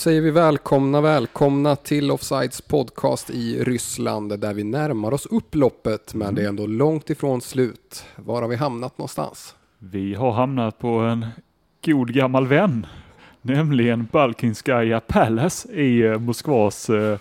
Säger vi välkomna, välkomna till Offsides podcast i Ryssland där vi närmar oss upploppet men det är ändå långt ifrån slut. Var har vi hamnat någonstans? Vi har hamnat på en god gammal vän, nämligen Balkinskaja Palace i eh, Moskvas eh,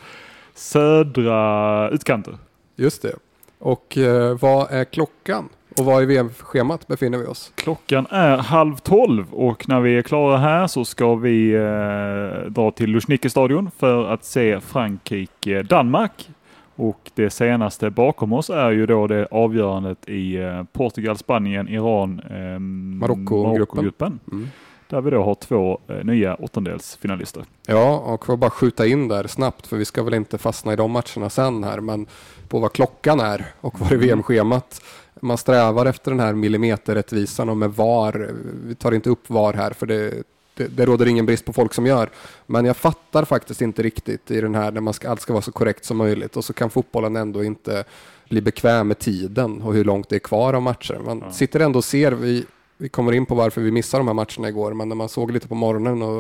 södra utkanter. Just det. Och eh, vad är klockan? Och var i VM-schemat befinner vi oss? Klockan är halv tolv och när vi är klara här så ska vi eh, dra till Luzhniki-stadion för att se Frankrike-Danmark. Och det senaste bakom oss är ju då det avgörandet i eh, Portugal, Spanien, Iran, eh, Marocko-gruppen. Mm. Där vi då har två eh, nya åttondelsfinalister. Ja, och får bara skjuta in där snabbt för vi ska väl inte fastna i de matcherna sen här men på vad klockan är och vad är VM-schemat man strävar efter den här millimeterrättvisan och med VAR. Vi tar inte upp VAR här för det, det, det råder ingen brist på folk som gör. Men jag fattar faktiskt inte riktigt i den här när man ska, allt ska vara så korrekt som möjligt och så kan fotbollen ändå inte bli bekväm med tiden och hur långt det är kvar av matcher. Man ja. sitter ändå och ser, vi, vi kommer in på varför vi missar de här matcherna igår, men när man såg lite på morgonen och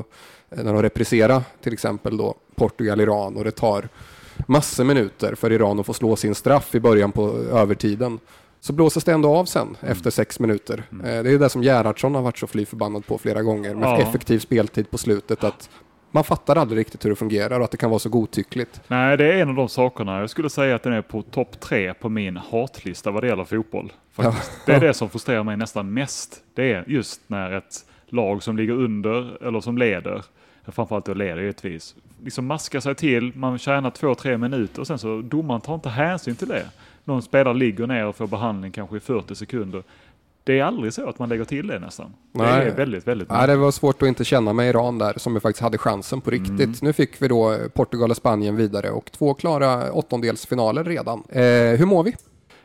eh, när de repriserade till exempel då Portugal-Iran och det tar massor minuter för Iran att få slå sin straff i början på övertiden så blåses det ändå av sen efter sex minuter. Mm. Eh, det är det som Gerhardsson har varit så fly förbannad på flera gånger med ja. effektiv speltid på slutet. Att man fattar aldrig riktigt hur det fungerar och att det kan vara så godtyckligt. Nej, det är en av de sakerna. Jag skulle säga att den är på topp tre på min hatlista vad det gäller fotboll. Ja. Det är det som frustrerar mig nästan mest. Det är just när ett lag som ligger under eller som leder, framförallt då leder givetvis, liksom maskar sig till, man tjänar två, tre minuter och sen så domaren tar inte hänsyn till det någon spelare ligger ner och får behandling kanske i 40 sekunder. Det är aldrig så att man lägger till det nästan. Nej. Det är väldigt, väldigt Nej, det var svårt att inte känna med Iran där som vi faktiskt hade chansen på riktigt. Mm. Nu fick vi då Portugal och Spanien vidare och två klara åttondelsfinaler redan. Eh, hur mår vi?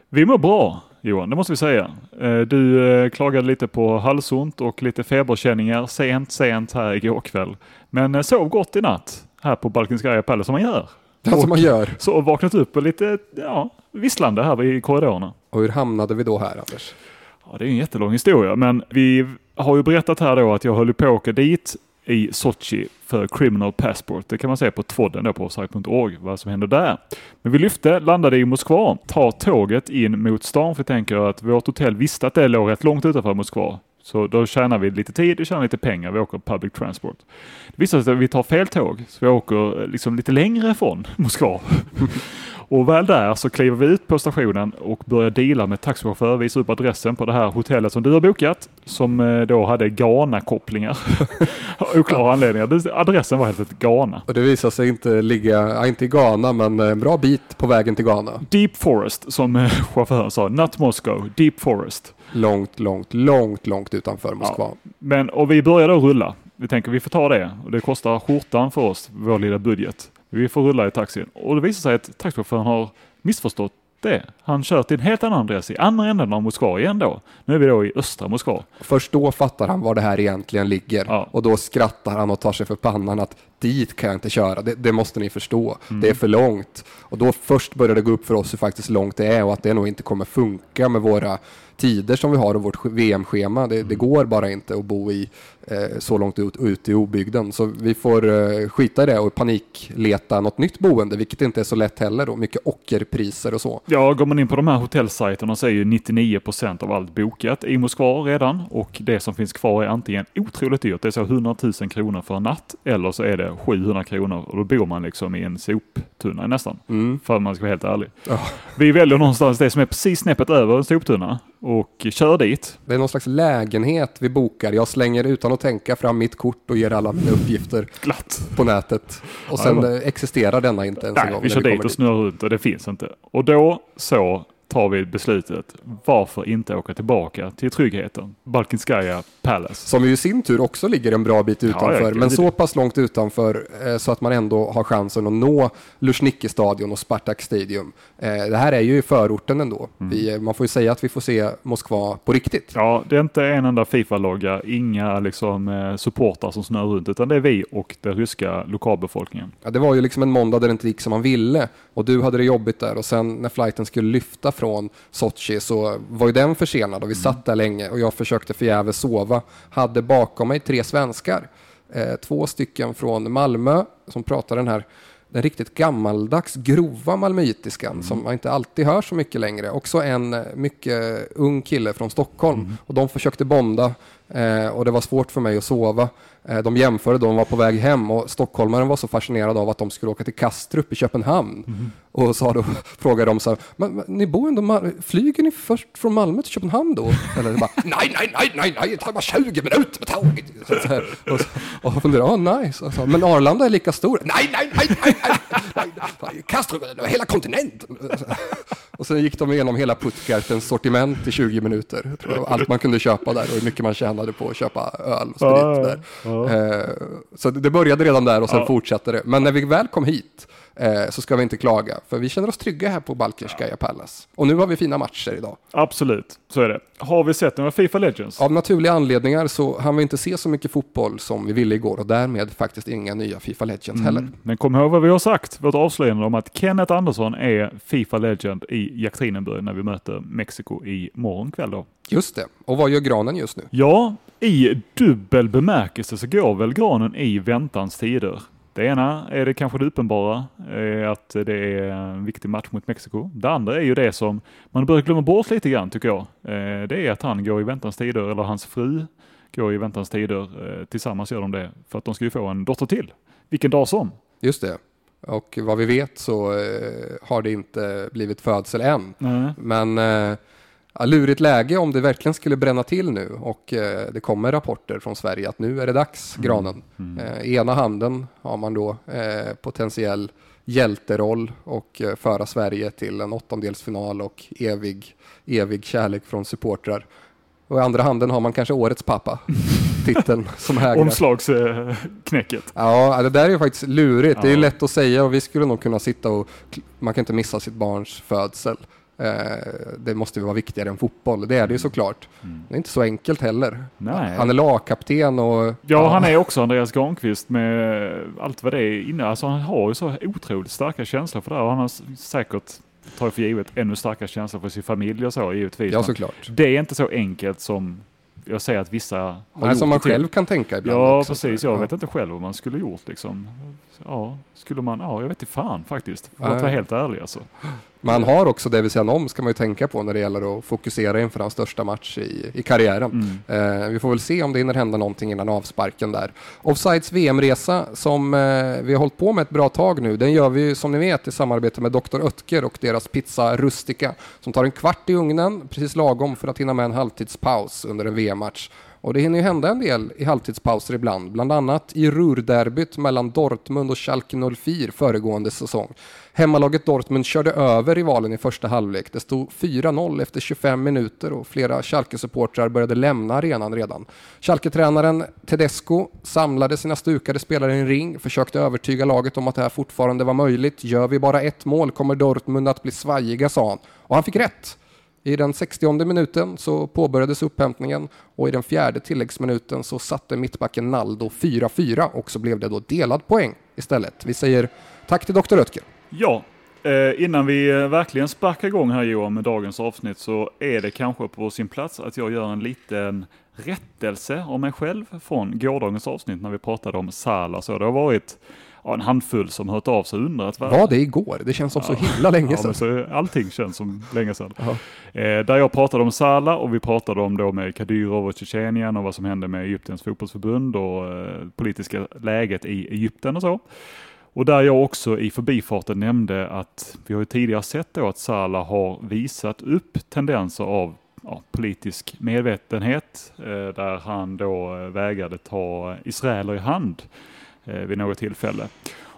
Vi mår bra Johan, det måste vi säga. Eh, du eh, klagade lite på halsont och lite feberkänningar sent, sent här igår kväll. Men eh, sov gott i natt här på Balkinskaja Palace som man gör. Det som man gör. Så vaknat upp och lite, ja, visslande här i korridorerna. Och hur hamnade vi då här Anders? Ja, det är en jättelång historia, men vi har ju berättat här då att jag höll på att åka dit i Sochi för Criminal Passport. Det kan man se på tvodden på site.org vad som händer där. Men vi lyfte, landade i Moskva, tar tåget in mot stan för jag tänker att vårt hotell visste att det låg rätt långt utanför Moskva. Så då tjänar vi lite tid och tjänar lite pengar. Vi åker public transport. Det visar sig att vi tar fel tåg, så vi åker liksom lite längre ifrån Moskva. Och väl där så kliver vi ut på stationen och börjar deala med taxichaufför, visa upp adressen på det här hotellet som du har bokat, som eh, då hade Ghana-kopplingar. Oklara anledningar. Adressen var helt enkelt Ghana. Och det visade sig inte ligga, inte i Ghana, men en bra bit på vägen till Ghana. Deep Forest, som eh, chauffören sa. Not Moscow, Deep Forest. Långt, långt, långt, långt utanför Moskva. Ja, men, och vi börjar då rulla. Vi tänker vi får ta det och det kostar skjortan för oss, vår lilla budget. Vi får rulla i taxin och det visar sig att taxichauffören har missförstått det. Han kör till en helt annan adress i andra änden av Moskva igen då. Nu är vi då i östra Moskva. Först då fattar han var det här egentligen ligger ja. och då skrattar han och tar sig för pannan att dit kan jag inte köra, det, det måste ni förstå. Mm. Det är för långt. Och då först börjar det gå upp för oss hur faktiskt långt det är och att det nog inte kommer funka med våra tider som vi har och vårt VM-schema. Det, det, mm. går bara inte att bo i eh, så långt ut, ut i obygden. Så vi får eh, skita i det och panikleta något nytt boende, vilket inte är så lätt heller då. Mycket ockerpriser och så. Ja, går man in på de här hotellsajterna så är ju 99% av allt bokat i Moskva redan och det som finns kvar är antingen otroligt dyrt, det är så 100 000 kronor för en natt, eller så är det 700 kronor och då bor man liksom i en soptunna nästan. Mm. För att man ska vara helt ärlig. Oh. Vi väljer någonstans det som är precis snäppet över en soptunna och kör dit. Det är någon slags lägenhet vi bokar. Jag slänger utan att tänka fram mitt kort och ger alla mina uppgifter Glatt. på nätet. Och sen ja, existerar denna inte ens Nej, en gång. vi kör dit och snurrar runt och det finns inte. Och då så tar vi beslutet. Varför inte åka tillbaka till tryggheten? Balkinskaja Palace. Som ju i sin tur också ligger en bra bit utanför, ja, men så pass långt utanför eh, så att man ändå har chansen att nå Luzhniki-stadion och Spartak Stadium. Eh, det här är ju i förorten ändå. Mm. Vi, man får ju säga att vi får se Moskva på riktigt. Ja, det är inte en enda Fifa-logga, inga liksom, eh, supportrar som snurrar runt, utan det är vi och den ryska lokalbefolkningen. Ja, det var ju liksom en måndag där det inte gick som man ville och du hade det jobbigt där och sen när flighten skulle lyfta från Sochi så var ju den försenad och vi satt där länge och jag försökte förgäves sova. Hade bakom mig tre svenskar eh, två stycken från Malmö som pratar den här den riktigt gammaldags grova malmöitiskan mm. som man inte alltid hör så mycket längre. Också en eh, mycket ung kille från Stockholm mm. och de försökte bonda eh, och det var svårt för mig att sova. Eh, de jämförde, de var på väg hem och stockholmaren var så fascinerad av att de skulle åka till Kastrup i Köpenhamn. Mm. Och sa då, frågade de så här, men, men, ni bor ändå, flyger ni först från Malmö till Köpenhamn då? Eller bara, nej, nej, nej, nej, nej, det tar bara 20 minuter med tåget. Så, och, och funderade, ah, nice. Alltså, men Arlanda är lika stor. Nej, nej, nej, nej, nej, nej, nej. Kastrup, hela kontinenten. Och sen gick de igenom hela Puttgartens sortiment i 20 minuter. Allt man kunde köpa där och hur mycket man tjänade på att köpa öl och sprit där. Eh, så det började redan där och sen fortsatte det. Men när vi väl kom hit eh, så ska vi inte klaga. För vi känner oss trygga här på Balkerskaja Palace. Och nu har vi fina matcher idag. Absolut, så är det. Har vi sett några Fifa Legends? Av naturliga anledningar så hann vi inte se så mycket fotboll som vi ville igår och därmed faktiskt inga nya Fifa Legends mm. heller. Men kom ihåg vad vi har sagt, vårt avslöjande om att Kenneth Andersson är Fifa Legend i Jekaterinburg när vi möter Mexiko i morgon kväll då. Just det. Och vad gör granen just nu? Ja, i dubbel bemärkelse så går väl granen i väntans tider. Det ena är det kanske det uppenbara, att det är en viktig match mot Mexiko. Det andra är ju det som man börjar glömma bort lite grann tycker jag. Eh, det är att han går i väntans tider, eller hans fru går i väntans tider. Eh, tillsammans gör de det, för att de ska ju få en dotter till. Vilken dag som. Just det. Och vad vi vet så eh, har det inte blivit födsel än. Mm. Men ja, lurigt läge om det verkligen skulle bränna till nu och eh, det kommer rapporter från Sverige att nu är det dags, mm. granen. Mm. Eh, ena handen har man då eh, potentiell hjälteroll och eh, föra Sverige till en åttondelsfinal och evig, evig kärlek från supportrar. Och i andra handen har man kanske årets pappa. Titeln som hägrar. Omslagsknäcket. Ja, det där är ju faktiskt lurigt. Ja. Det är lätt att säga och vi skulle nog kunna sitta och man kan inte missa sitt barns födsel. Eh, det måste vara viktigare än fotboll. Det är det ju såklart. Mm. Det är inte så enkelt heller. Nej. Han är lagkapten och... Ja, ja, han är också Andreas Granqvist med allt vad det är inne. Alltså han har ju så otroligt starka känslor för det och han har säkert tar för givet ännu starkare känslor för sin familj och så givetvis. Ja, såklart. Det är inte så enkelt som jag säger att vissa har Nej, gjort som man själv kan tänka ibland. Ja, också. precis. Jag vet inte själv vad man skulle gjort liksom. Ja, skulle man? Ja, jag vet inte fan faktiskt. För att vara helt ärlig alltså. Man har också det vi säger om ska man ju tänka på när det gäller att fokusera inför hans största match i, i karriären. Mm. Eh, vi får väl se om det hinner hända någonting innan avsparken där. Offsides VM-resa som eh, vi har hållit på med ett bra tag nu, den gör vi som ni vet i samarbete med Dr. Ötker och deras pizza Rustica som tar en kvart i ugnen, precis lagom för att hinna med en halvtidspaus under en VM-match. Och det hinner ju hända en del i halvtidspauser ibland, bland annat i Ruhrderbyt mellan Dortmund och Schalke 04 föregående säsong. Hemmalaget Dortmund körde över rivalen i första halvlek. Det stod 4-0 efter 25 minuter och flera Schalke-supportrar började lämna arenan redan. Schalke-tränaren Tedesco samlade sina stukade spelare i en ring, försökte övertyga laget om att det här fortfarande var möjligt. Gör vi bara ett mål kommer Dortmund att bli svajiga, sa han. Och han fick rätt. I den 60 minuten så påbörjades upphämtningen och i den fjärde tilläggsminuten så satte mittbacken Naldo 4-4 och så blev det då delad poäng istället. Vi säger tack till Dr. Röttger. Ja, eh, innan vi eh, verkligen sparkar igång här Johan med dagens avsnitt så är det kanske på sin plats att jag gör en liten rättelse om mig själv från gårdagens avsnitt när vi pratade om Sala. Så det har varit ja, en handfull som hört av sig och undrat. Var det igår? Det känns som ja, så himla länge sedan. Ja, så allting känns som länge sedan. Eh, där jag pratade om Sala och vi pratade om då med Kadyrov och Tjetjenien och vad som hände med Egyptens fotbollsförbund och eh, politiska läget i Egypten och så. Och där jag också i förbifarten nämnde att vi har ju tidigare sett då att Salah har visat upp tendenser av ja, politisk medvetenhet eh, där han då eh, vägrade ta israeler i hand eh, vid något tillfälle.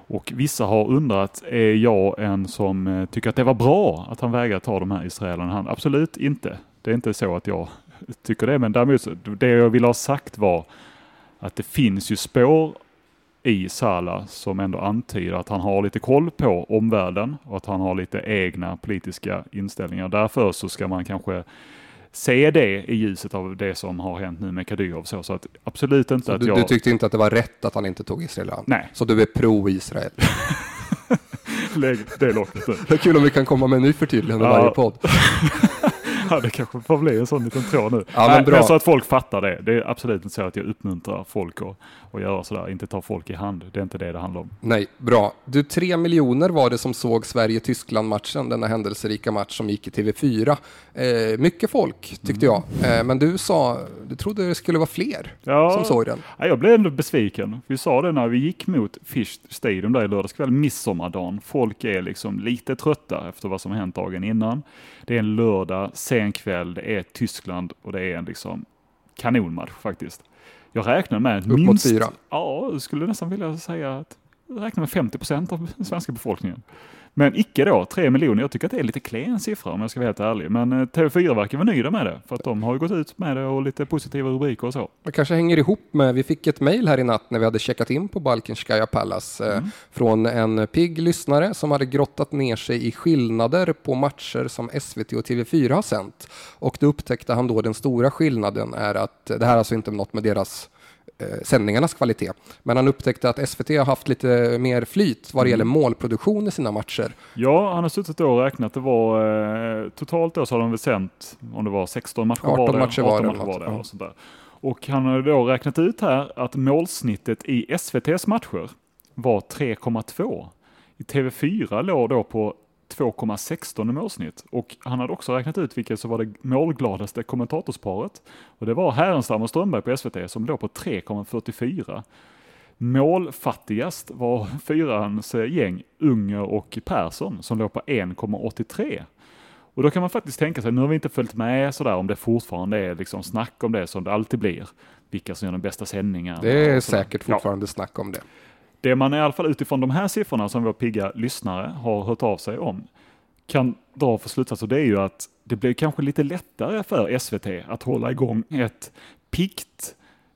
Och vissa har undrat, är jag en som eh, tycker att det var bra att han vägrade ta de här israelerna i hand? Absolut inte. Det är inte så att jag tycker det, men däremot det jag ville ha sagt var att det finns ju spår i Sala som ändå antyder att han har lite koll på omvärlden och att han har lite egna politiska inställningar. Därför så ska man kanske se det i ljuset av det som har hänt nu med Kadyrov. Så, så att absolut inte så att du, jag... Du tyckte inte att det var rätt att han inte tog Israel an? Nej. Så du är pro-Israel? Lägg det locket Det är kul om vi kan komma med en ny förtydligande ja. varje podd. Ja, det kanske får bli en sån liten tråd nu. Ja, men bra. så att folk fattar det. Det är absolut inte så att jag uppmuntrar folk att, att göra sådär, inte ta folk i hand. Det är inte det det handlar om. Nej, bra. Du, tre miljoner var det som såg Sverige-Tyskland-matchen, denna händelserika match som gick i TV4. Eh, mycket folk, tyckte jag. Eh, men du sa, du trodde det skulle vara fler Ja. som såg den. Ja, jag blev ändå besviken. Vi sa det när vi gick mot Fish Stadium där i lördags kväll, midsommardagen. Folk är liksom lite trötta efter vad som hänt dagen innan. Det är en lördag, sen kväll, det är Tyskland och det är en liksom kanonmatch faktiskt. Jag räknar med Upp mot minst, fyra. ja, skulle nästan vilja säga att jag räknar med 50 procent av den svenska befolkningen. Men icke då, 3 miljoner. Jag tycker att det är lite klen siffra om jag ska vara helt ärlig. Men eh, TV4 verkar vara nöjda med det. För att de har gått ut med det och lite positiva rubriker och så. Det kanske hänger ihop med, vi fick ett mejl här i natt när vi hade checkat in på Balkenskaya Palace eh, från en pigg lyssnare som hade grottat ner sig i skillnader på matcher som SVT och TV4 har sänt. Och då upptäckte han då den stora skillnaden är att, det här är alltså inte något med deras eh, sändningarnas kvalitet, men han upptäckte att SVT har haft lite mer flyt vad det gäller målproduktion i sina matcher. Ja, han har suttit och räknat. Det var eh, totalt då så har de väl sänt, om det var 16 matcher 18 var det. matcher var 18 det, matcher var det. Och, sånt där. och han har då räknat ut här att målsnittet i SVTs matcher var 3,2. I TV4 låg då på 2,16 i målsnitt. Och han hade också räknat ut vilket som var det målgladaste kommentatorsparet. Och det var Härenstam och Strömberg på SVT som låg på 3,44. Målfattigast var fyrans gäng Unger och Persson som låg på 1,83. Och då kan man faktiskt tänka sig, nu har vi inte följt med sådär om det fortfarande är liksom snack om det som det alltid blir. Vilka som gör den bästa sändningen. Det är säkert Ja. fortfarande snack om det. Det man i alla fall utifrån de här siffrorna som våra pigga lyssnare har hört av sig om kan dra för slutsatser det är ju att det blir kanske lite lättare för SVT att hålla igång ett piggt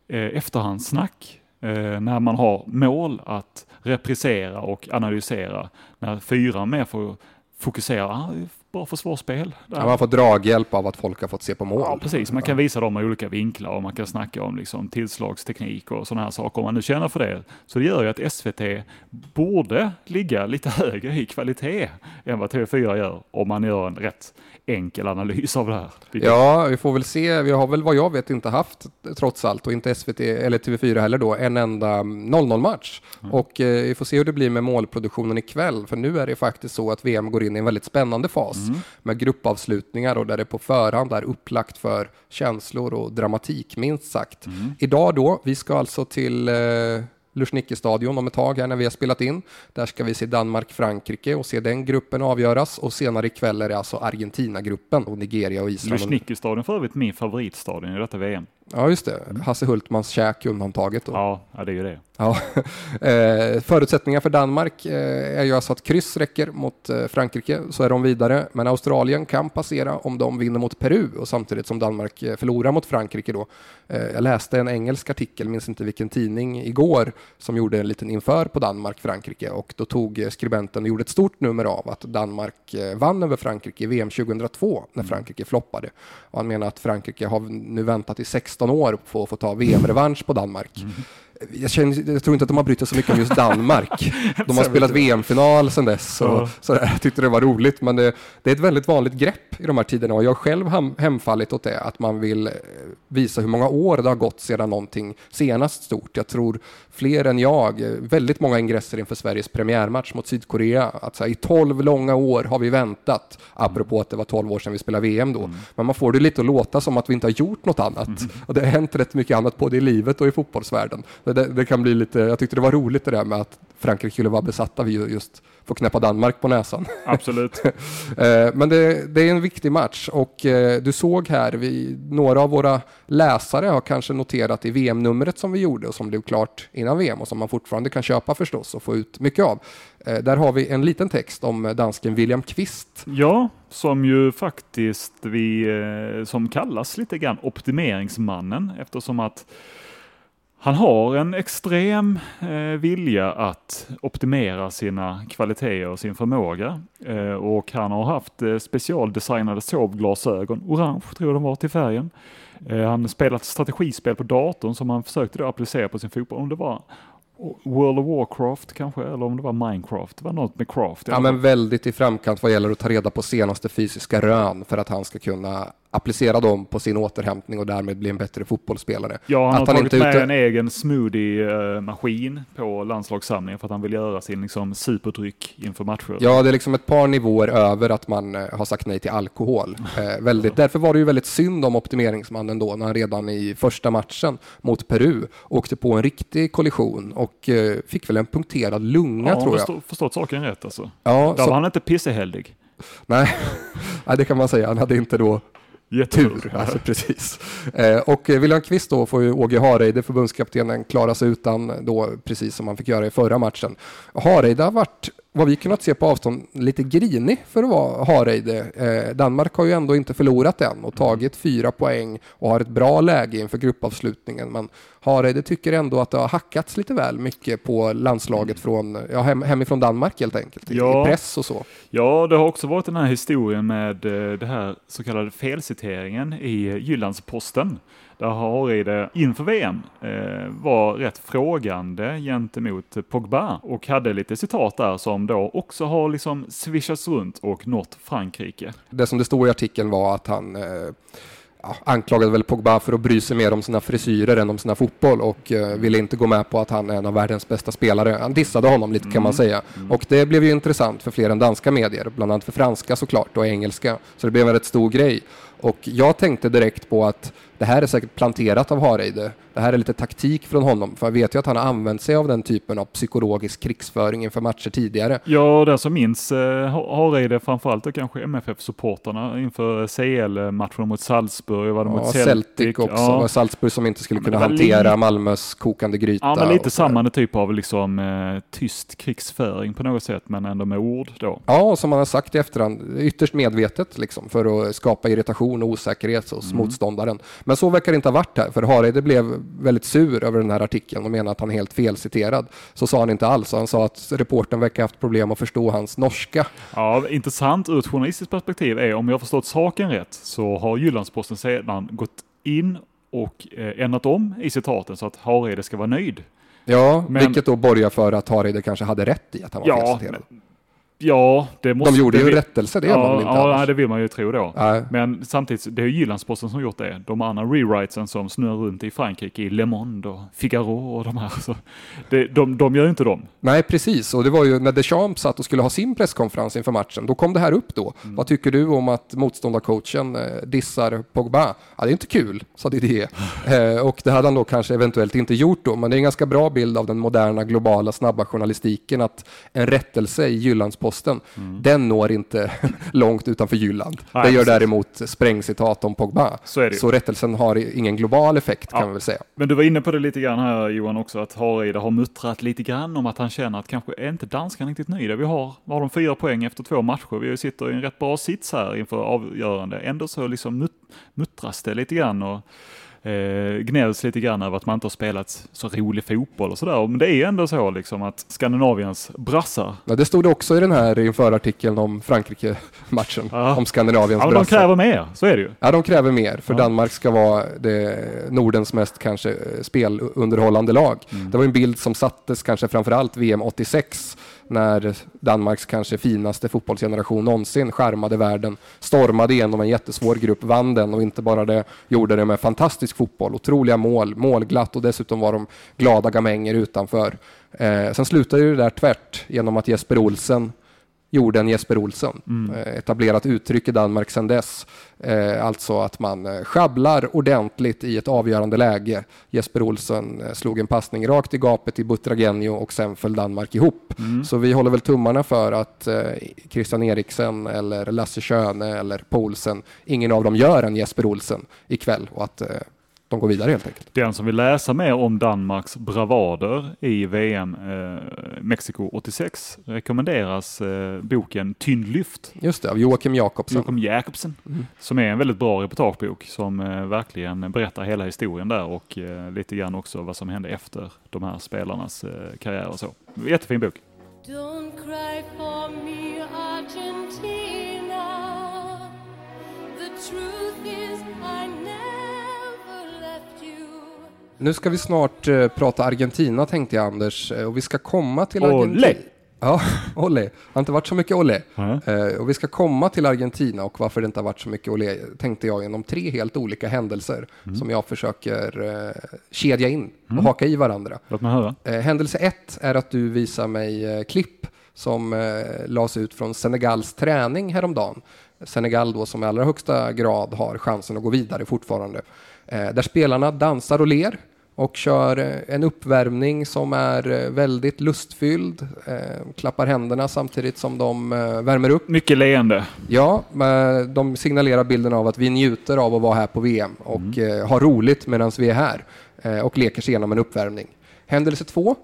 eh, efterhandssnack eh, när man har mål att reprisera och analysera. När fyra mer får fokusera, ah, bra försvarsspel. där. Man får draghjälp av att folk har fått se på mål. Ja, precis. Man kan visa dem i olika vinklar och man kan snacka om liksom tillslagsteknik och sådana här saker om man nu känner för det. Så det gör ju att SVT borde ligga lite högre i kvalitet än vad TV4 gör om man gör en rätt enkel analys av det här. Ja, vi får väl se. Vi har väl vad jag vet inte haft, trots allt, och inte SVT eller TV4 heller då, en enda 0-0-match. Och eh, vi får se hur det blir med målproduktionen ikväll, för nu är det faktiskt så att VM går in i en väldigt spännande fas med gruppavslutningar och där det på förhand är upplagt för känslor och dramatik, minst sagt. Idag då, vi ska alltså till eh, Luschnicke-stadion om ett tag här när vi har spelat in. Där ska vi se Danmark-Frankrike och se den gruppen avgöras och senare ikväll är det alltså Argentina-gruppen och Nigeria och Island. Luschnicki-stadion för övrigt min favoritstadion i detta VM. Ja, just det. Hasse Hultmans käk undantaget. Då. Ja, ja det är ju det. Ja. Eh, förutsättningar för Danmark eh, är ju alltså att kryss räcker mot eh, Frankrike, så är de vidare. Men Australien kan passera om de vinner mot Peru och samtidigt som Danmark förlorar mot Frankrike då. Jag läste en engelsk artikel, minns inte vilken tidning, igår som gjorde en liten inför på Danmark-Frankrike och då tog skribenten och gjorde ett stort nummer av att Danmark vann över Frankrike i VM 2002 när Frankrike floppade. Och han menar att Frankrike har nu väntat i 16 år på att få ta VM-revansch på Danmark. Mm. Jag, känner, jag tror inte att de har brytt sig så mycket om just Danmark. De har spelat VM-final sedan dess. Och sådär. Jag tyckte det var roligt, men det, det är ett väldigt vanligt grepp i de här tiderna och jag har själv hem, hemfallit åt det, att man vill eh, visa hur många år det har gått sedan någonting senast stort. Jag tror fler än jag, eh, väldigt många ingresser inför Sveriges premiärmatch mot Sydkorea. Att så här, I tolv långa år har vi väntat, apropå att det var tolv år sedan vi spelade VM då. Men man får det lite att låta som att vi inte har gjort något annat. Och det har hänt rätt mycket annat både i livet och i fotbollsvärlden. Det, det, kan bli lite, jag tyckte det var roligt det där med att Frankrike skulle vara besatta vid ju just få knäppa Danmark på näsan. Absolut. Eh, Men det, det är en viktig match och eh, du såg här, vi, några av våra läsare har kanske noterat i VM-numret som vi gjorde och som blev klart innan VM och som man fortfarande kan köpa förstås och få ut mycket av. Eh, Där har vi en liten text om dansken William Kvist. Ja, som ju faktiskt vi, som kallas lite grann optimeringsmannen eftersom att han har en extrem eh, vilja att optimera sina kvaliteter och sin förmåga. Eh, och han har haft eh, specialdesignade sovglasögon, orange tror jag de var till färgen. Eh, han har spelat strategispel på datorn som han försökte då applicera på sin fotboll. Om det var World of Warcraft kanske, eller om det var Minecraft. Det var något med craft. Ja, men väldigt i framkant vad gäller att ta reda på senaste fysiska rön för att han ska kunna applicera dem på sin återhämtning och därmed bli en bättre fotbollsspelare. Ja, han Att har han tagit inte med ute- en egen smoothie-maskin på landslagssamlingen för att han vill göra sin liksom, superdryck inför matcher. Ja, det är liksom ett par nivåer över att man eh, har sagt nej till alkohol. Eh, väldigt, därför var det ju väldigt synd om optimeringsmannen då när han redan i första matchen mot Peru åkte på en riktig kollision och eh, fick väl en punkterad lunga ja, tror jag. Förstå, förstått saken rätt alltså. Ja, Där så, var han inte pissehäldig. nej, nej, det kan man säga. Han hade inte då Jättetur. Alltså, precis. Eh, och eh, William Kvist då får ju Åge Hareide, förbundskaptenen, klara sig utan då, precis som han fick göra i förra matchen. Hareide har varit, vad vi kunnat se på avstånd, lite grinig för att vara Hareide. Eh, Danmark har ju ändå inte förlorat än och tagit fyra poäng och har ett bra läge inför gruppavslutningen. Men Hareide tycker ändå att det har hackats lite väl mycket på landslaget från, ja, hem, hemifrån Danmark helt enkelt, Ja. i press och så. Ja, det har också varit den här historien med eh, det här så kallade felciteringen i Jyllandsposten. Där Hareide inför VM eh, var rätt frågande gentemot Pogba och hade lite citat där som då också har liksom swishats runt och nått Frankrike. Det som det stod i artikeln var att han eh, ja, anklagade väl Pogba för att bry sig mer om sina frisyrer än om sina fotboll och eh, ville inte gå med på att han är en av världens bästa spelare. Han dissade honom lite kan man säga. Och det blev ju intressant för fler än danska medier, bland annat för franska såklart och engelska. Så det blev en rätt stor grej. Och jag tänkte direkt på att det här är säkert planterat av Hareide. Det här är lite taktik från honom, för jag vet ju att han har använt sig av den typen av psykologisk krigsföring inför matcher tidigare. Ja, den som minns eh, Ha- Hareide framförallt då kanske MFF-supportarna inför CL-matchen mot Salzburg. Var det Ja, mot Celtic, också. Ja. var Salzburg som inte skulle kunna det hantera li- Malmös kokande gryta. Ja, men lite och samma typ av liksom eh, tyst krigsföring på något sätt, men ändå med ord då. Ja, och som man har sagt i efterhand, ytterst medvetet liksom, för att skapa irritation och osäkerhet hos Mm. motståndaren. Men så verkar det inte ha varit här, för Hareide blev väldigt sur över den här artikeln och menade att han är helt felciterad. Så sa han inte alls, han sa att reportern verkar ha haft problem att förstå hans norska. Ja, intressant ur ett journalistiskt perspektiv är, om jag har förstått saken rätt, så har Jyllandsposten sedan gått in och eh, ändrat om i citaten så att Hareide ska vara nöjd. Ja, Men- vilket då borgar för att Hareide kanske hade rätt i att han var Ja, felciterad. Ja, det måste... De gjorde det ju rättelse, det man Ja, väl inte ja annars? det vill man ju tro då. Nej. Men samtidigt, det är ju Jyllandsposten som gjort det. De andra rewritesen som snurrar runt i Frankrike, i Le Monde och Figaro och de här. Så det, de, de gör ju inte dem. Nej, precis. Och det var ju när Deschamps satt och skulle ha sin presskonferens inför matchen, då kom det här upp då. Mm. Vad tycker du om att motståndarcoachen eh, dissar Pogba? Ja, det är inte kul, sa Didier. eh, och det hade han då kanske eventuellt inte gjort då, men det är en ganska bra bild av den moderna, globala, snabba journalistiken att en rättelse i Jyllandsposten, den når inte långt utanför Jylland. Mm. Nej, det gör precis. däremot sprängcitat om Pogba. Så. Så rättelsen har ingen global effekt kan Ja. man väl säga. Men du var inne på det lite grann här Johan också, att Hareide har muttrat lite grann om att han känner att kanske är inte danskarna riktigt nöjda. Vi har, vad har de fyra poäng efter två matcher. Vi sitter i en rätt bra sits här inför avgörande. Ändå så liksom mut, muttras det lite grann och eh, gnälls lite grann över att man inte har spelat så rolig fotboll och sådär. Men det är ändå så liksom att Skandinaviens brassar, Ja, det stod också i den här inför artikeln om Frankrike-matchen, Ja. om Skandinaviens ja, men de brassar. kräver mer, så är det ju. Ja, de kräver mer, för Ja. Danmark ska vara det, Nordens mest kanske eh, spelunderhållande lag. Mm. Det var en bild som sattes kanske framförallt VM 86 när Danmarks kanske finaste fotbollsgeneration någonsin skärmade världen, stormade igenom en jättesvår grupp, vann den och inte bara det, gjorde det med fantastisk fotboll, otroliga mål, målglatt och dessutom var de glada gamänger utanför. Eh, sen slutade det där tvärt genom att Jesper Olsen gjorde en Jesper Olsen. Mm. Eh, Etablerat uttryck i Danmark sedan dess. Eh, alltså att man eh, sjabblar ordentligt i ett avgörande läge. Jesper eh, slog en passning rakt i gapet i Butragenio och sen föll Danmark ihop. Mm. Så vi håller väl tummarna för att Christian Eriksen eller Lasse Schöne eller Poulsen, ingen av dem gör en Jesper Olsen ikväll och att de går vidare helt enkelt. Den som vill läsa mer om Danmarks bravader i VM eh, Mexiko 86 rekommenderas eh, boken Tynnlyft Just det, av Joakim Jakobsen. Joakim Jakobsen Mm. som är en väldigt bra reportagebok som eh, verkligen berättar hela historien där och eh, lite grann också vad som hände efter de här spelarnas eh, karriär och så. Jättefin bok. Don't cry for me, Argentina. The truth is, I never. Nu ska vi snart eh, prata Argentina tänkte jag Anders eh, och vi ska komma till Olé! Argentina. Ja, Olli. Det har inte varit så mycket Olli. Ja. Eh, och vi ska komma till Argentina och varför det inte har varit så mycket Olli tänkte jag genom tre helt olika händelser som jag försöker eh, kedja in och haka i varandra. Låt mig höra. Eh, händelse ett är att du visar mig eh, klipp som eh, lades ut från Senegals träning häromdagen. Senegal då som i allra högsta grad har chansen att gå vidare fortfarande. Eh, där spelarna dansar och ler och kör eh, en uppvärmning som är eh, väldigt lustfylld. Eh, klappar händerna samtidigt som de värmer upp. Mycket leende. Ja, de signalerar bilden av att vi njuter av att vara här på VM och eh, har roligt medan vi är här och leker sig igenom en uppvärmning. Händelse två,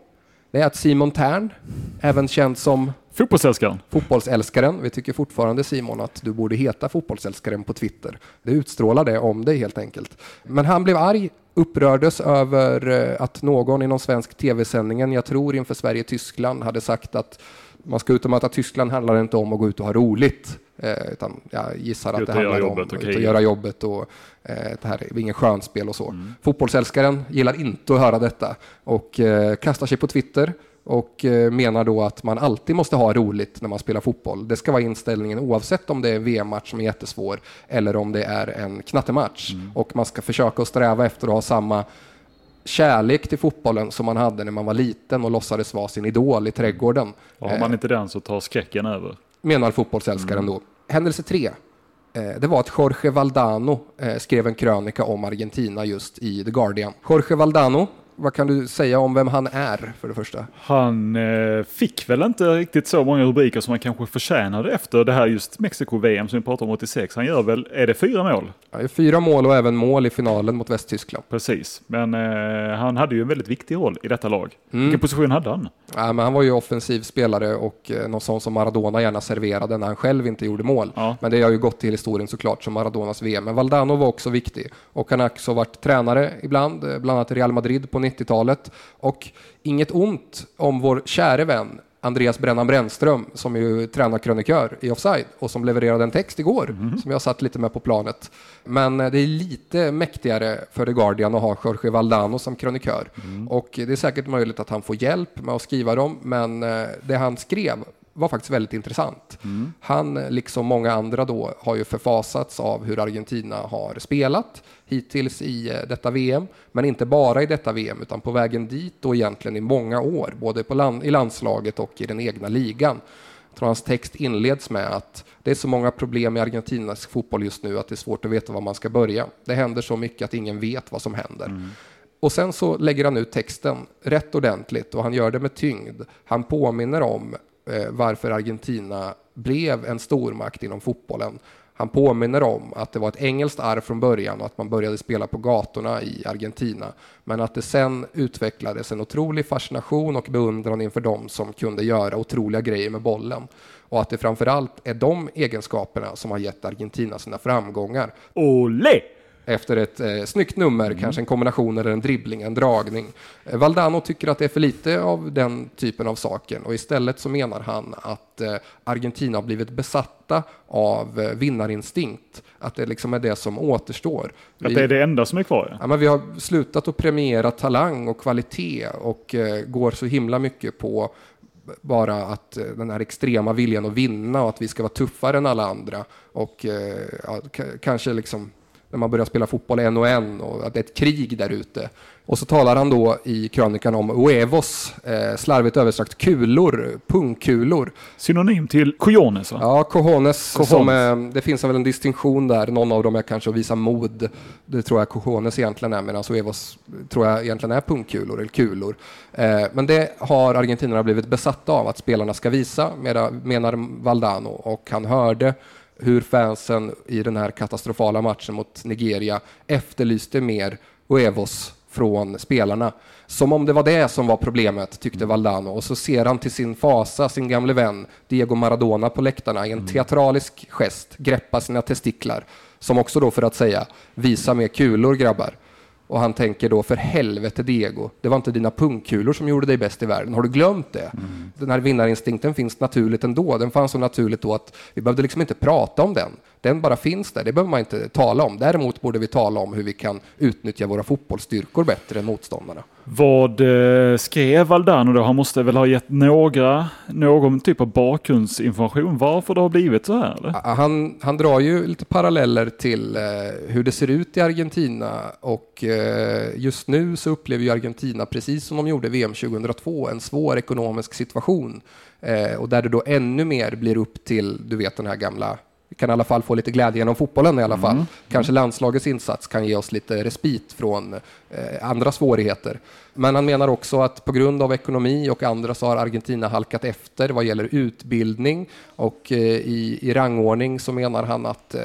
det är att Simon Tern, även känd som Fotbollsälskaren. fotbollsälskaren, vi tycker fortfarande Simon att du borde heta fotbollsälskaren på Twitter. Det utstrålar det om dig helt enkelt. Men han blev arg, upprördes över eh, att någon i någon svensk tv-sändningen, jag tror inför Sverige-Tyskland, hade sagt att man ska ut och möta Tyskland handlar det inte om att gå ut och ha roligt. Eh, utan jag gissar att det handlar om jobbet och att göra jobbet och eh, det här är ingen skönspel och så. Mm. Fotbollsälskaren gillar inte att höra detta och eh, kastar sig på Twitter och eh, menar då att man alltid måste ha roligt när man spelar fotboll. Det ska vara inställningen oavsett om det är en VM-match som är jättesvår eller om det är en knattematch. Mm. Och man ska försöka att sträva efter att ha samma kärlek till fotbollen som man hade när man var liten och låtsades vara sin idol i trädgården. Och har man inte den så tar skräcken över. menar fotbollsälskaren då. Händelse tre. Eh, det var att Jorge Valdano eh, skrev en krönika om Argentina just i The Guardian. Jorge Valdano, vad kan du säga om vem han är för det första? Han eh, fick väl inte riktigt så många rubriker som han kanske förtjänade efter det här just Mexiko-VM som vi pratade om 86. Han gör väl, är det fyra mål? Han gör fyra mål och även mål i finalen mot Västtyskland. Precis, men eh, han hade ju en väldigt viktig roll i detta lag. Mm. Vilken position hade han? Ja, men han var ju offensiv spelare och eh, någon sån som Maradona gärna serverade när han själv inte gjorde mål. Ja. Men det har ju gått till historien såklart som Maradonas VM. Men Valdano var också viktig och han har också varit tränare ibland, eh, bland annat Real Madrid på 90-talet. Och inget ont om vår käre vän Andreas Brännan Brännström som ju är tränarkrönikör i Offside och som levererade en text igår som jag satt lite med på planet. Men eh, det är lite mäktigare för The Guardian att ha Jorge Valdano som krönikör. Och det är säkert möjligt att han får hjälp med att skriva dem, men eh, det han skrev var faktiskt väldigt intressant. Han, eh, liksom många andra då, har ju förfasats av hur Argentina har spelat hittills i eh, detta VM, men inte bara i detta VM, utan på vägen dit och egentligen i många år, både på land, i landslaget och i den egna ligan. Jag tror hans text inleds med att det är så många problem i Argentinas fotboll just nu att det är svårt att veta var man ska börja. Det händer så mycket att ingen vet vad som händer. Och sen så lägger han ut texten rätt ordentligt och han gör det med tyngd. Han påminner om Eh, varför Argentina blev en stormakt inom fotbollen. Han påminner om att det var ett engelskt arv från början och att man började spela på gatorna i Argentina. Men att det sen utvecklades en otrolig fascination och beundran inför dem som kunde göra otroliga grejer med bollen. Och att det framförallt är de egenskaperna som har gett Argentina sina framgångar Olé! Efter ett eh, snyggt nummer, kanske en kombination eller en dribbling, en dragning. Eh, Valdano tycker att det är för lite av den typen av saker och istället så menar han att eh, Argentina har blivit besatta av eh, vinnarinstinkt. Att det liksom är det som återstår. Att Vi- det är det enda som är kvar ja. Ja, men vi har slutat att premiera talang och kvalitet och eh, går så himla mycket på bara att eh, den här extrema viljan att vinna och att vi ska vara tuffare än alla andra och eh, ja, kanske liksom när man börjar spela fotboll en och en och att det är ett krig där ute. Och så talar han då i krönikan om huevos, eh, slarvigt översatt kulor, pungkulor. Synonym till cojones va? Ja, cojones. Cojones. Som, eh, det finns väl en distinktion där. Någon av dem är kanske att visa mod. Det tror jag cojones egentligen är, medan Suevos tror jag egentligen är pungkulor eller kulor. Eh, men det har argentinarna blivit besatta av att spelarna ska visa, menar Valdano. Och han hörde hur fansen i den här katastrofala matchen mot Nigeria efterlyste mer Huevos från spelarna. Som om det var det som var problemet, tyckte Valdano. Och så ser han till sin fasa sin gamle vän Diego Maradona på läktarna i en teatralisk gest greppa sina testiklar. Som också då för att säga, visa mer kulor grabbar. Och han tänker då, för helvete Diego, det var inte dina pungkulor som gjorde dig bäst i världen. Har du glömt det? Den här vinnarinstinkten finns naturligt ändå. Den fanns så naturligt då att vi behövde liksom inte prata om den. Den bara finns där, det behöver man inte tala om. Däremot borde vi tala om hur vi kan utnyttja våra fotbollsstyrkor bättre än motståndarna. Vad eh, skrev Valdano då? Han måste väl ha gett några, någon typ av bakgrundsinformation varför det har blivit så här? Eller? Han, han drar ju lite paralleller till eh, hur det ser ut i Argentina och eh, just nu så upplever ju Argentina, precis som de gjorde VM 2002, en svår ekonomisk situation och där det då ännu mer blir upp till, du vet den här gamla vi kan i alla fall få lite glädje genom fotbollen i alla fall. Kanske landslagets insats kan ge oss lite respit från eh, andra svårigheter. Men han menar också att på grund av ekonomi och andra så har Argentina halkat efter vad gäller utbildning och eh, i, i rangordning så menar han att eh,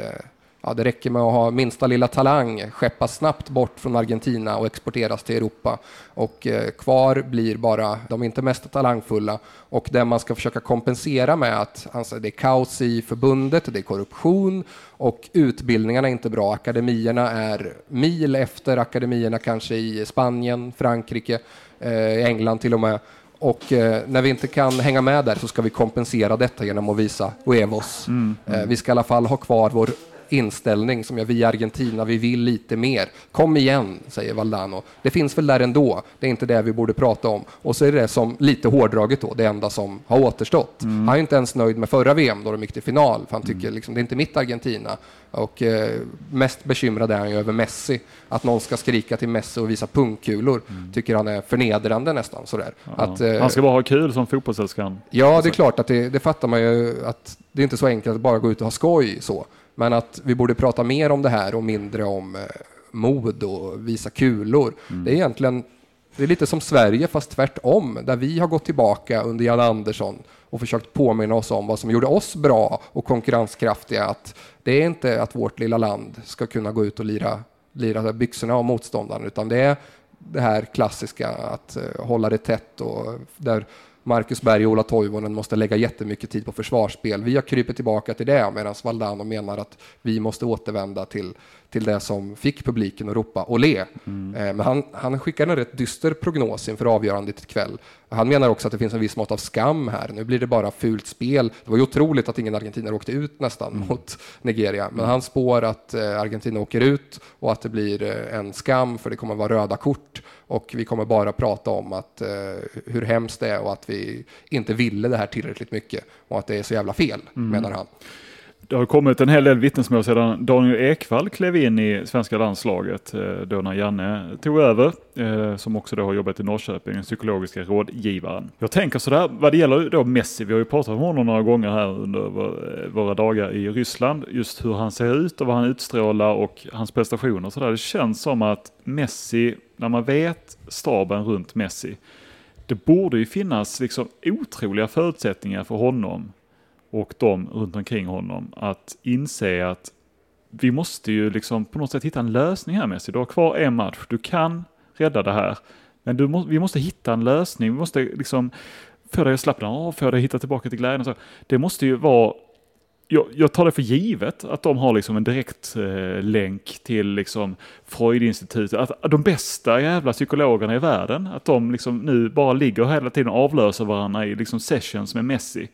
Ja, det räcker med att ha minsta lilla talang, skeppas snabbt bort från Argentina och exporteras till Europa. Och eh, kvar blir bara de inte mest talangfulla och det man ska försöka kompensera med att alltså, det är kaos i förbundet, det är korruption och utbildningarna är inte bra. Akademierna är mil efter akademierna kanske i Spanien, Frankrike, eh, England till och med. Och eh, när vi inte kan hänga med där så ska vi kompensera detta genom att visa huevos. Eh, vi ska i alla fall ha kvar vår inställning som jag vi i Argentina, vi vill lite mer. Kom igen, säger Valdano. Det finns väl där ändå. Det är inte det vi borde prata om. Och så är det som lite hårdraget då, det enda som har återstått. Han är inte ens nöjd med förra VM då de gick till final, för han tycker liksom, det är inte mitt Argentina. Och eh, mest bekymrad är han ju över Messi. Att någon ska skrika till Messi och visa pungkulor tycker han är förnedrande nästan. Sådär. Att, eh, Han ska bara ha kul som fotbollsälskare. Ja, det är klart att det, det fattar man ju att det är inte så enkelt att bara gå ut och ha skoj så. Men att vi borde prata mer om det här och mindre om eh, mod och visa kulor. Det är egentligen det är lite som Sverige fast tvärtom, där vi har gått tillbaka under Jan Andersson och försökt påminna oss om vad som gjorde oss bra och konkurrenskraftiga. Att det är inte att vårt lilla land ska kunna gå ut och lira, lira byxorna av motståndaren, utan det är det här klassiska att eh, hålla det tätt och där Marcus Berg och Ola Toivonen måste lägga jättemycket tid på försvarsspel. Vi har krypit tillbaka till det medan Valdano menar att vi måste återvända till, till det som fick publiken att ropa olé. Eh, Men han, han skickar en rätt dyster prognos inför avgörandet ikväll. Han menar också att det finns en viss mått av skam här. Nu blir det bara fult spel. Det var ju otroligt att ingen argentinare åkte ut nästan mot Nigeria. Men han spår att eh, Argentina åker ut och att det blir eh, en skam för det kommer vara röda kort och vi kommer bara prata om att, hur hemskt det är och att vi inte ville det här tillräckligt mycket och att det är så jävla fel, menar han. Det har kommit en hel del vittnesmål sedan Daniel Ekvall klev in i svenska landslaget, eh, då när Janne tog över, eh, som också då har jobbat i Norrköping, den psykologiska rådgivaren. Jag tänker sådär, vad det gäller då Messi, vi har ju pratat om honom några gånger här under eh, våra dagar i Ryssland, just hur han ser ut och vad han utstrålar och hans prestationer och sådär. Det känns som att Messi, när man vet staben runt Messi, det borde ju finnas liksom otroliga förutsättningar för honom och de runt omkring honom att inse att vi måste ju liksom på något sätt hitta en lösning här Messi. Du har kvar en match, du kan rädda det här. Men du må, vi måste hitta en lösning, vi måste liksom få dig att slappna av, få dig att hitta tillbaka till glädjen. Så. Det måste ju vara jag, jag tar det för givet att de har liksom en direkt eh, länk till liksom Freudinstitutet. Att de bästa jävla psykologerna i världen, att de liksom nu bara ligger hela tiden och avlöser varandra i liksom sessions med Messi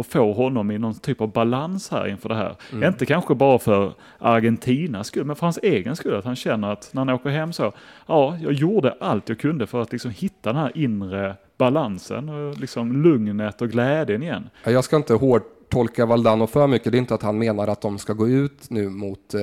och får honom i någon typ av balans här inför det här. Inte kanske bara för Argentinas skull, men för hans egen skull. Att han känner att när han åker hem så, ja, jag gjorde allt jag kunde för att liksom hitta den här inre balansen och liksom lugnet och glädjen igen. Ja, Jag ska inte hårdtolka Valdano för mycket. Det är inte att han menar att de ska gå ut nu mot eh,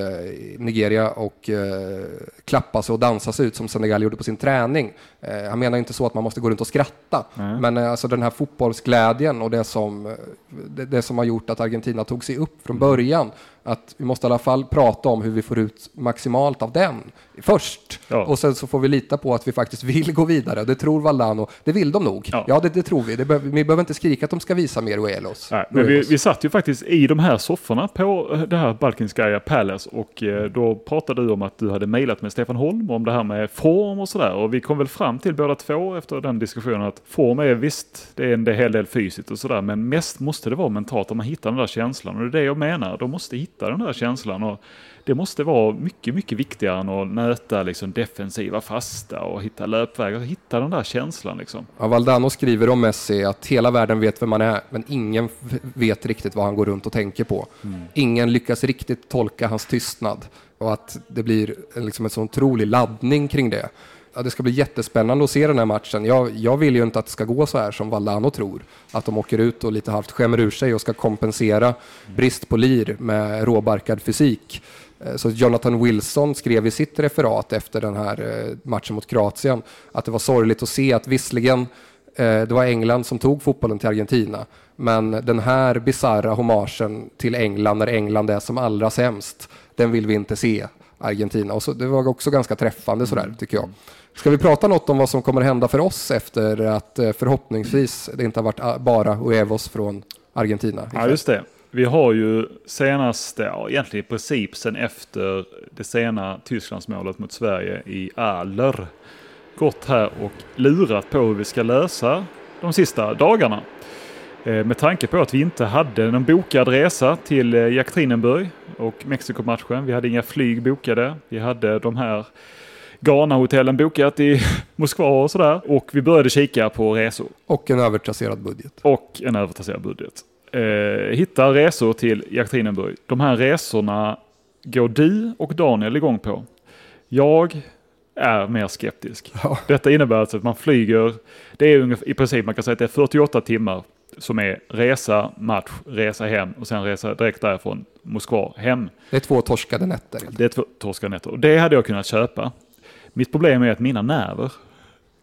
Nigeria och eh, klappa sig och dansa sig ut som Senegal gjorde på sin träning. Eh, han menar inte så att man måste gå runt och skratta. Nej. Men eh, alltså den här fotbollsglädjen och det som, eh, det, det som har gjort att Argentina tog sig upp från början. Att vi måste i alla fall prata om hur vi får ut maximalt av den först. Ja. Och sen så får vi lita på att vi faktiskt vill gå vidare. Det tror Valdano. Det vill de nog. Ja. Ja, det, det tror vi. Det behöver, vi behöver inte skrika att de ska visa mer Uelos. Nej, men vi, vi satt ju faktiskt i de här sofforna på eh, det här Balkinskaya Palace och eh, då pratade du om att du hade mejlat med Stefan Holm om det här med form och sådär och vi kom väl fram till båda två efter den diskussionen att form är visst, det är en hel del fysiskt och sådär men mest måste det vara mentalt om man hittar den där känslan och det är det jag menar, de måste hitta hitta den där känslan. Och det måste vara mycket, mycket viktigare än att nöta liksom defensiva fasta och hitta löpvägar. Hitta den där känslan liksom. Ja, Valdano skriver om Messi att hela världen vet vem man är, men ingen vet riktigt vad han går runt och tänker på. Ingen lyckas riktigt tolka hans tystnad och att det blir en- liksom en sån otrolig laddning kring det. Ja, det ska bli jättespännande att se den här matchen. Jag, jag vill ju inte att det ska gå så här som Valdano tror. Att de åker ut och lite halvt skämmer ur sig och ska kompensera brist på lir med råbarkad fysik. Eh, så Jonathan Wilson skrev i sitt referat efter den här eh, matchen mot Kroatien att det var sorgligt att se att visserligen eh, det var England som tog fotbollen till Argentina, men den här bizarra hommagen till England när England är som allra sämst, den vill vi inte se Argentina. Och så, det var också ganska träffande sådär, tycker jag. Ska vi prata något om vad som kommer hända för oss efter att eh, förhoppningsvis det inte har varit ah, bara Uevos från Argentina? Ja, just det. Vi har ju senaste, ja, egentligen i princip sen efter det sena Tysklandsmålet mot Sverige i Aller gått här och lurat på hur vi ska lösa de sista dagarna. Eh, Med tanke på att vi inte hade någon bokad resa till eh, Jekaterinburg och Mexikomatchen. Vi hade inga flyg bokade. Vi hade de här Ghana-hotellen bokat i Moskva och sådär. Och vi började kika på resor Och en övertrasserad budget. och en övertrasserad budget. Eh, hitta resor till Jekaterinburg. De här resorna går du och Daniel igång på. Jag är mer skeptisk. Ja. Detta innebär alltså att man flyger, det är ungefär, i princip man kan säga att det är 48 timmar som är resa, match, resa hem och sen resa direkt därifrån Moskva hem. Det är två torskade nätter. Det är två torskade nätter och det hade jag kunnat köpa. Mitt problem är att mina nerver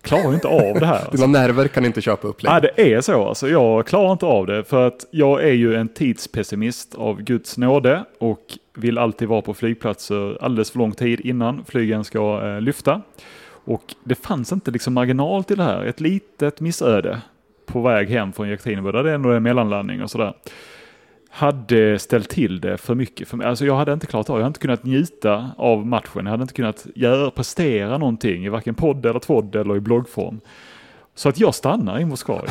klarar inte av det här. alltså. Dina nerver kan inte köpa upp Ja, längre. det är så alltså. Jag klarar inte av det för att jag är ju en tidspessimist av Guds nåde och vill alltid vara på flygplatser alldeles för lång tid innan flygen ska eh, lyfta. Och det fanns inte liksom marginal till det här. Ett litet missöde på väg hem från Jekaterinburg, där det ändå är en mellanlandning och sådär. Hade ställt till det för mycket för mig. Alltså jag hade inte klarat av, jag hade inte kunnat njuta av matchen. Jag hade inte kunnat göra, prestera någonting i varken podd eller tvådd eller i bloggform. Så att jag stannar i Moskva.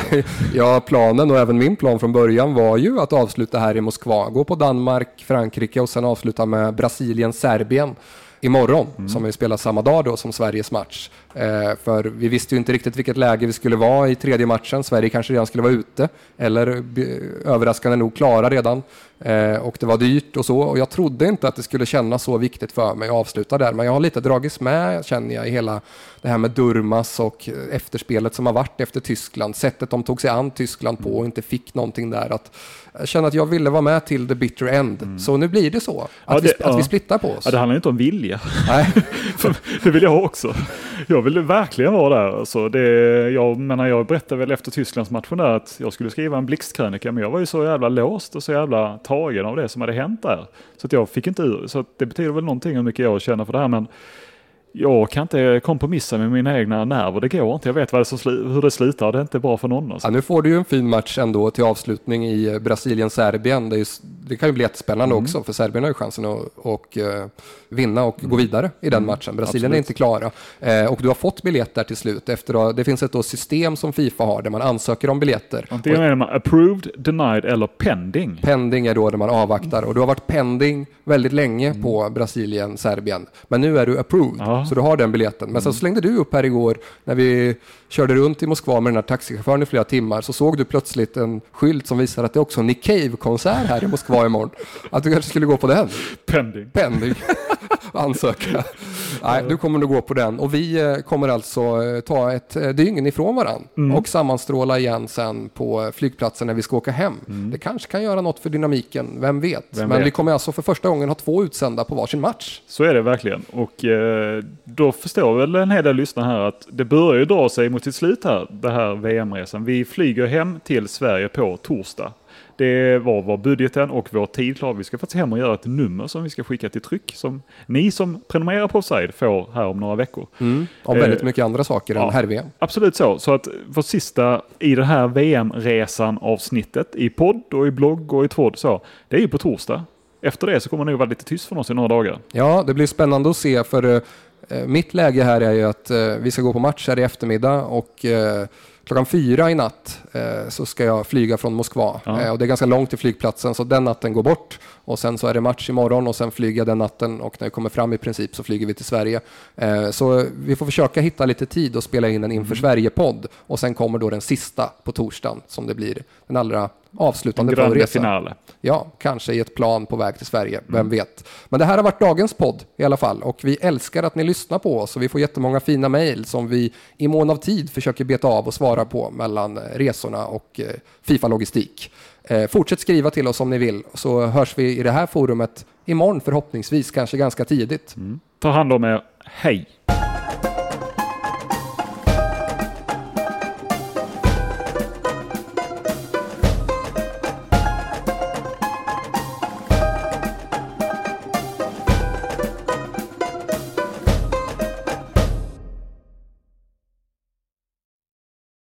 Ja, planen och även min plan från början var ju att avsluta här i Moskva, gå på Danmark, Frankrike och sen avsluta med Brasilien, Serbien imorgon, Mm. som vi spelar samma dag då som Sveriges match. Eh, för vi visste ju inte riktigt vilket läge vi skulle vara i tredje matchen. Sverige kanske redan skulle vara ute, eller b- överraskande nog klara redan. Eh, och det var dyrt och så. Och jag trodde inte att det skulle kännas så viktigt för mig att avsluta där. Men jag har lite dragits med, känner jag, i hela det här med Durmas och eh, efterspelet som har varit efter Tyskland. Sättet de tog sig an Tyskland på och inte fick någonting där. Att jag känner att jag ville vara med till the bitter end. Så nu blir det så. Att, Ja, vi, det- att ja. vi splittar på oss. Ja, det handlar inte om vilja. Nej. det vill jag också. Jag vill verkligen vara där. Alltså det, jag, menar, jag berättade väl efter Tysklandsmatchen där att jag skulle skriva en blixtkrönika, men jag var ju så jävla låst och så jävla tagen av det som hade hänt där. Så att jag fick inte ur. Så att det betyder väl någonting hur mycket jag känner för det här, men jag kan inte kompromissa med mina egna nerver. Det går inte. Jag vet vad det hur det slutar. Det är inte bra för någon. Alltså. Ja, nu får du ju en fin match ändå till avslutning i eh, Brasilien-Serbien. Det, är det kan ju bli jättespännande Mm. också, för Serbien har ju chansen att och, eh, vinna och gå vidare i den matchen. Brasilien är Mm. Absolut. inte klara. Eh, och du har fått biljett där till slut. Efter, att- det finns ett system som Fifa har där man ansöker om biljetter. Antingen är man approved, denied eller pending. Pending är då där man avvaktar och du har varit pending väldigt länge på Brasilien, Serbien. Men nu är du approved, Mm. Ja. så du har den biljetten. Men sen slängde du upp här igår när vi körde runt i Moskva med den här taxichauffören i flera timmar så såg du plötsligt en skylt som visar att det är också en Nick Cave-konsert här i Moskva imorgon. Att du kanske skulle gå på den. Pending. Pending. Ansöka. Nej, du kommer nog gå på den. Och vi eh, kommer alltså eh, ta ett eh, dygn ifrån varann Mm. och sammanstråla igen sen på flygplatsen när vi ska åka hem. Det kanske kan göra något för dynamiken, vem vet? Mm. Vem Men vet? vi kommer alltså för första gången ha två utsända på varsin match. Så är det verkligen. Och eh, då förstår väl en hel del lyssnare här att det börjar ju dra sig mot sitt slut här, det här VM-resan. Vi flyger hem till Sverige på torsdag. Det var vår budgeten och vår tid klar. Vi ska faktiskt hem och göra ett nummer som vi ska skicka till tryck som ni som prenumererar på Offside får här om några veckor. Om Eh, väldigt mycket andra saker än ja. herr-VM. Absolut så. Så att vårt sista i det här VM-resan avsnittet i podd och i blogg och i tråd så, det är ju på torsdag. Efter det så kommer det nog vara lite tyst från oss i några dagar. Ja, det blir spännande att se för eh, mitt läge här är ju att eh, vi ska gå på match här i eftermiddag och eh, klockan fyra i natt eh, så ska jag flyga från Moskva. Ja. Eh, och det är ganska långt till flygplatsen så den natten går bort. Och sen så är det match imorgon och sen flyger jag den natten och när jag kommer fram i princip så flyger vi till Sverige. Eh, så vi får försöka hitta lite tid och spela in en Mm. inför Sverige-podd. Och sen kommer då den sista på torsdagen som det blir den allra En avslutande på grande resan. finale. Ja, kanske i ett plan på väg till Sverige, Mm. vem vet. Men det här har varit dagens podd i alla fall och vi älskar att ni lyssnar på oss och vi får jättemånga fina mejl som vi i mån av tid försöker beta av och svara på mellan eh, resorna och eh, Fifa Logistik. Eh, fortsätt skriva till oss om ni vill så hörs vi i det här forumet imorgon förhoppningsvis, kanske ganska tidigt. Ta hand om er. Hej!